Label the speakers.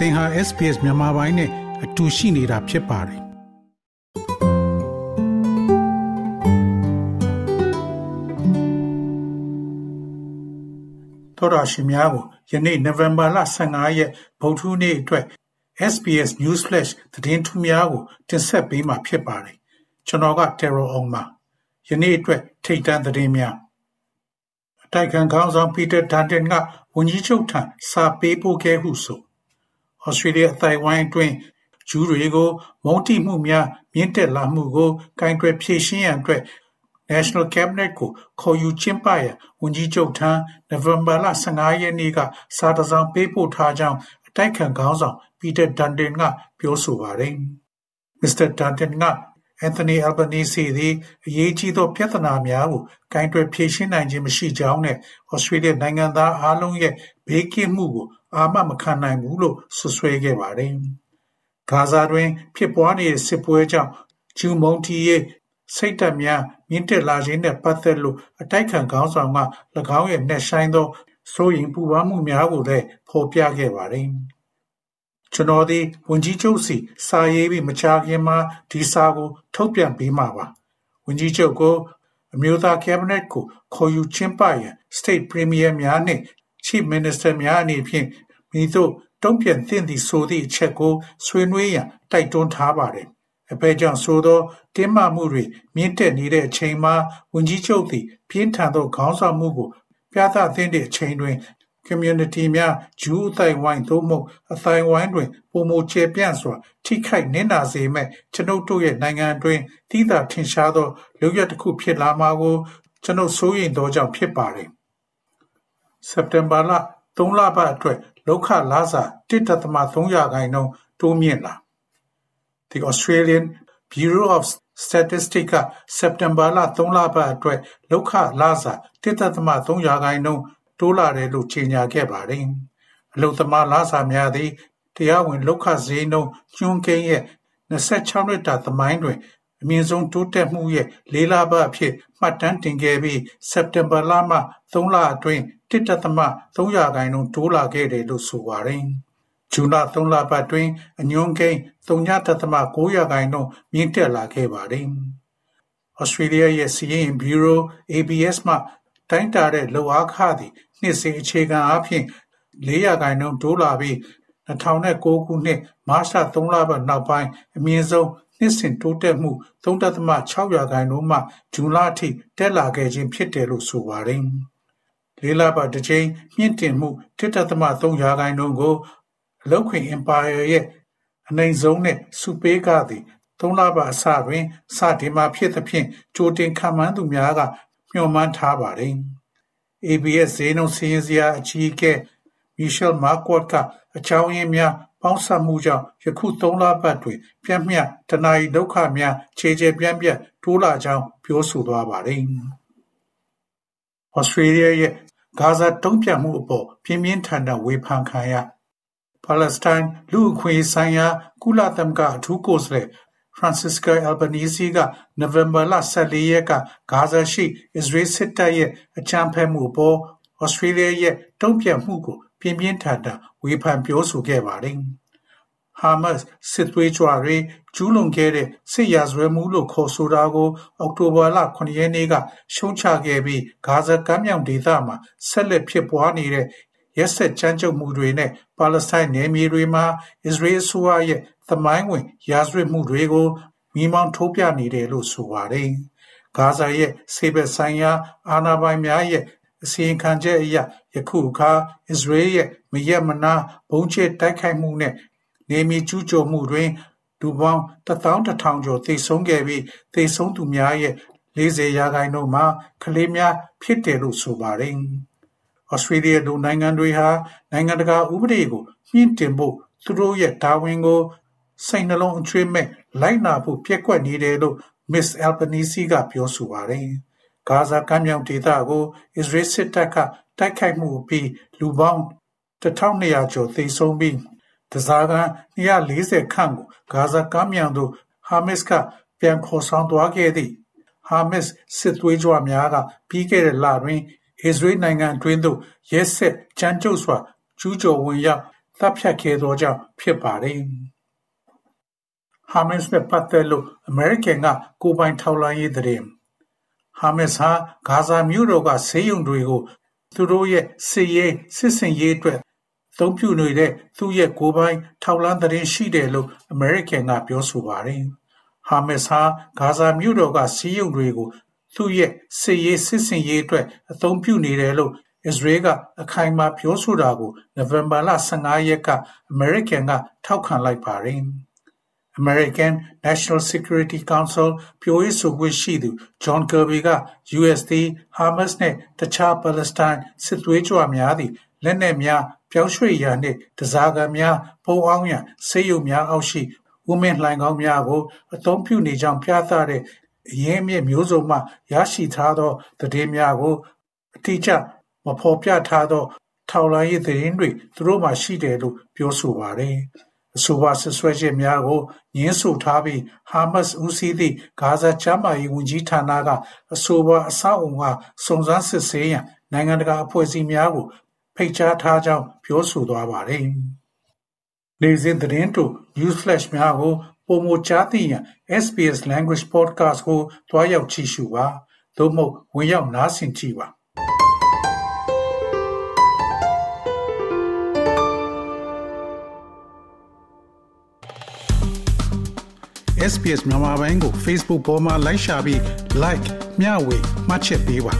Speaker 1: သင်ဟာ SPS မြန်မာပိုင်းနဲ့အတူရှိနေတာဖြစ်ပါတယ်တော်ရရှိများကိုယနေ့နိုဝင်ဘာလ15ရက်ဗုဒ္ဓဟူးနေ့အတွက် SBS News Flash သတင်းထူးများကိုတင်ဆက်ပေးမှာဖြစ်ပါတယ်ကျွန်တော်က Terror On ပါယနေ့အတွက်ထိတ်တန့်သတင်းများအတိုက်ခံခေါင်းဆောင်ပီတာဒန်တန်ကဝန်ကြီးချုပ်ထံစာပေးပို့ခဲ့ဟုဆို ဩစတြေးလျအသိုက်အဝိုင်းအတွင်းဂျူးတွေကိုမုန်းတီးမှုများမြင့်တက်လာမှုကိုကင်တွယ်ဖြေရှင်းရန်အတွက် National Cabinet ကိုခေါ်ယူကျင်းပရန်ဝန်ကြီးချုပ်ထံနိုဝင်ဘာလ15ရက်နေ့ကစာတစောင်ပေးပို့ထားကြောင်းအတိုက်ခံခေါင်းဆောင်ပီတာဒန်ဒင်ကပြောဆိုပါတယ်။ Mr. Dutton က Anthony Albanese သည်အရေးကြီးသောပြဿနာများကိုကင်တွယ်ဖြေရှင်းနိုင်ခြင်းမရှိကြောင်းနဲ့ဩစတြေးလျနိုင်ငံသားအားလုံးရဲ့ဘေးကင်းမှုကိုအာမမခံနိုင်ဘူးလို့ဆွဆွဲခဲ့ပါတယ်။ဂါဇာတွင် ဖြစ်ပွားနေတဲ့စစ်ပွဲကြောင့်ဂျူးမုန်းတီးရေးစိတ်ဓာတ်များမြင့်တက်လာခြင်းနဲ့ပတ်သက်လို့အတိုက်ခံခေါင်းဆောင်က၎င်းရဲ့နှက်ဆိုင်သောစိုးရိမ်ပူပန်မှုများကိုလည်းဖော်ပြခဲ့ပါတယ်။ ကျွန်တော်ဒီဝန်ကြီးချုပ်စီစာရေးပြီးမချခင်မှာဒီစာကို ထုတ်ပြန်ပေးမှာပါ။ဝန်ကြီးချုပ်ကိုအမျိုးသားကက်ဘိနက်ကိုခေါ်ယူကျင်းပရန် State Premier များနှင့် Chief Minister များအနေဖြင့်မိတို့တုံ့ပြန်သင့်သည်ဆိုသည့်အချက်ကိုဆွေးနွေးရန်တိုက်တွန်းထားပါတယ်။အဖဲကြောင့်ဆိုသောတင်းမာမှုတွေမြင့်တက်နေတဲ့အချိန်မှာဝန်ကြီးချုပ်သည်ပြင်းထန်သောခေါင်းဆောင်မှုကိုပြသသင့်တဲ့အချိန်တွင် community များဂျူးအသိုက်ဝိုင်းသို့မဟုတ်အသိုက်ဝိုင်းတွင်ပုံမချေပြန့်စွာထိခိုက်နစ်နာစေမဲ့ကျွန်ုပ်တို့ရဲ့နိုင်ငံတွင်တည်တာထင်ရှားသောလုပ်ရတစ်ခုဖြစ်လာမှာကိုကျွန်ုပ်စိုးရိမ်သောကြောင့်ဖြစ်ပါတယ်။စက်တင်ဘာလ3လပတ်အတွက်လောက်ခလာစာ1.3ရာခိုင်နှုန်းတိုးမြင့်လာ The Australian Bureau of Statistics ကစက်တင်ဘာလ3လပတ်အတွက်လောက်ခလာစာ1.3ရာခိုင်နှုန်း တိုးလာတယ်လို့ကြေညာခဲ့ပါတယ်။အလုံသမားလာစာများသည်တရားဝင်လောက်ခဈေးနှုန်းညွှန်းကိန်းရဲ့26နှစ်တာသမိုင်းတွင်အမြင့်ဆုံးတိုးတက်မှုရဲ့လေးလပတ်အဖြစ်မှတ်တမ်းတင်ခဲ့ပြီးစက်တင်ဘာလမှ3လအတွင်း1.3ရာခိုင်နှုန်းတိုးလာခဲ့တယ်လို့ဆိုပါတယ်။ဂျူလာ3လပတ်တွင်အညွန်းကိန်း3.9ရာခိုင်နှုန်းမြင့်တက်လာခဲ့ပါတယ်။ Australia ရဲ့စီးရင် Bureau ABS မှတိုင်းတာတဲ့လောက်အားခသည် နှစ်စဉ်အခြေခံအားဖြင့်4ရာခိုင်နှုန်းတိုးလာပြီး2009ခုနှစ်မတ်လ3လပတ်နောက်ပိုင်းအမြင့်ဆုံးနှစ်စဉ်တိုးတက်မှု3.6ရာခိုင်နှုန်းမှဇွန်လအထိတက်လာခဲ့ခြင်းဖြစ်တယ်လို့ဆိုပါတယ်။လေးလပတ်တစ်ချိန်မြင့်တင်မှု1.3ရာခိုင်နှုန်းကိုအလောက်ခွင် Empire ရဲ့အနိုင်ဆုံးနဲ့စူပေးကသည်သုံးလပတ်အစတွင်စတင်မှဖြစ်သဖြင့်ကြိုတင်ခံမှန်းသူများကမျှော်မှန်းထားပါတယ်။ ABS ဈေးနှုန်းစီးရင်စရာအကြီးအကဲ Michelle Marquardt ကအကြောင်းရင်းများပေါင်းစပ်မှုကြောင့်ယခုသုံးလပတ်တွင် ပြန့်မျှတနာရီဒုက္ခများခြေခြေပြန့်ပြန့်တိုးလာကြောင်းပြောဆိုသွားပါတယ်။ဩစတြေးလျရဲ့ဂါဇာတုံ့ပြန်မှုအပေါ်ပြင်းပြင်းထန်ထန်ဝေဖန်ခံရပါလက်စတိုင်းလူအခွင့်ဆိုင်ရာ ကုလသမဂ္ဂအထူးကိုယ်စားလှယ် Francisca Albanese ကနိုဝင်ဘာလ14ရက်ကဂါဇာရှိအစ္စရေးစစ်တပ်ရဲ့အကြမ်းဖက်မှုအပေါ်ဩစတြေးလျရဲ့တုံ့ပြန်မှုကိုပြင်းပြင်းထန်ထန်ဝေဖန်ပြောဆိုခဲ့ပါတယ်။ဟာမတ်စစ်သွေးကြွတွေကျူးလွန်ခဲ့တဲ့စစ်ရာဇဝဲမှုလို့ခေါ်ဆိုတာကိုအောက်တိုဘာလ9ရက်နေ့ကရှုံးချခဲ့ပြီးဂါဇာကမ်းမြောင်ဒေသမှာဆက်လက်ဖြစ်ပွားနေတဲ့ ရက်ဆက်ကြမ်းကြုတ်မှုတွေနဲ့ပါလက်စတိုင်းနယ်မြေတွေမှာအစ္စရေးအစိုးရရဲ့သမိုင်းဝင်ရာဇဝတ်မှုတွေကိုမိမောင်းထိုးပြနေတယ်လို့ဆိုပါတယ်။ဂါဇာရဲ့ဆေးဘက်ဆိုင်ရာအာဏာပိုင်များရဲ့အစီရင်ခံချက်အရယခုအခါအစ္စရေးရဲ့မရက်မနာဘုံကျဲတိုက်ခိုက်မှုနဲ့နေမီကျူးကျော်မှုတွင်လူပေါင်း11000ကျော်သေဆုံးခဲ့ပြီးသေဆုံးသူများရဲ့40ရာခိုင်နှုန်းမှာကလေးများဖြစ်တယ်လို့ဆိုပါတယ်။ ဩစတြေးလျလူနိုင်ငံတွေဟာနိုင်ငံတကာဥပဒေကိုမြင့်တင်ဖို့သူတို့ရဲ့တာဝန်ကိုစိတ်နှလုံးအချွေးမဲ့လိုက်နာဖို့ပြက်ကွက်နေတယ်လို့ Miss Albanese ကပြောဆိုပါတယ်။ဂါဇာကမ်းမြောင်ဒေသကိုအစ္စရေးစစ်တပ်ကတိုက်ခိုက်မှုပြီးလူပေါင်း1200ကျော်သေဆုံးပြီးတစားက140ခန့်ကိုဂါဇာကမ်းမြောင်သို့ဟာမစ်ကပြန်ခေါ်ဆောင်သွားခဲ့သည့်ဟာမစ်စစ်သွေးကြွများကပြီးခဲ့တဲ့လတွင် အစ္စရေးနိုင်ငံအတွင်းသို့ရဲဆက်ကြမ်းကြုတ်စွာကျူးကျော်ဝင်ရောက်တပ်ဖြတ်ခဲ့သောကြောင့်ဖြစ်ပါတယ်ဟာမတ်စ်နဲ့ပတ်သက်လို့အမေရိကန်ကကိုပိုင်ထောက်လှမ်းရေးသတင်းဟာမတ်စ်ဟာဂါဇာမြို့တော်ကဆေးရုံတွေကိုသူတို့ရဲ့စစ်ရေးစစ်စင်ရေးအတွက်သုံးပြုနေတဲ့သူ့ရဲ့ကိုပိုင်ထောက်လှမ်းသတင်းရှိတယ်လို့အမေရိကန်ကပြောဆိုပါတယ်။ဟာမတ်စ်ဟာဂါဇာမြို့တော်ကစီးရုံတွေကို သူ့ရဲ့စစ်ရေးစစ်စင်ရေးအတွက်အသုံးပြုနေတယ်လို့အစ္စရေးကအခိုင်အမာပြောဆိုတာကိုနိုဝင်ဘာလ15ရက်ကအမေရိကန်ကထောက်ခံလိုက်ပါတယ်။ American National Security Council ပြောရေးဆိုခွင့်ရှိသူ John Kirby က US သည် Hamas နှင့်တခြားပါလက်စတိုင်းစစ်သွေးကြွများသည်လက်နက်များပြောင်းရွှေ့ရာနှင့်တစားကံများဖုံးအောင်ရန်ဆေးရုံများအောက်ရှိဝမင်းလှိုင်ကောင်းများကိုအသုံးပြုနေကြောင်းပြသတဲ့ အရင်းအမြစ်မျိုးစုံမှရရှိထားသောသတင်းများကိုအတိအကျမဖော်ပြထားသော ထောက်လှမ်းရေးသတင်းတွေသူတို့မှရှိတယ်လို့ပြောဆိုပါတယ်။အဆိုပါဆွဆွဲချက်များကိုညှင်းဆိုထားပြီးဟာမတ်စ်ဦးစီးသည့်ဂါဇာချမ်းမာရေးဝန်ကြီးဌာနကအဆိုပါအဆောက်အုံကစုံစမ်းစစ်ဆေးရန်နိုင်ငံတကာအဖွဲ့အစည်းများကိုဖိတ်ကြားထားကြောင်းပြောဆိုသွားပါတယ်။လေစဉ်သတင်းတူ News Flash များကို ပုံမကြားသိရန် SBS Language Podcast ကိုတွားရောက်ကြည့်ရှုပါသို့မဟုတ်ဝင်ရောက်နားဆင်ကြည့်ပါ SBS မြန်မာပိုင်းကို Facebook ပေါ်မှာ like ရှာပြီး like မျှဝေမှတ်ချက်ပေးပါ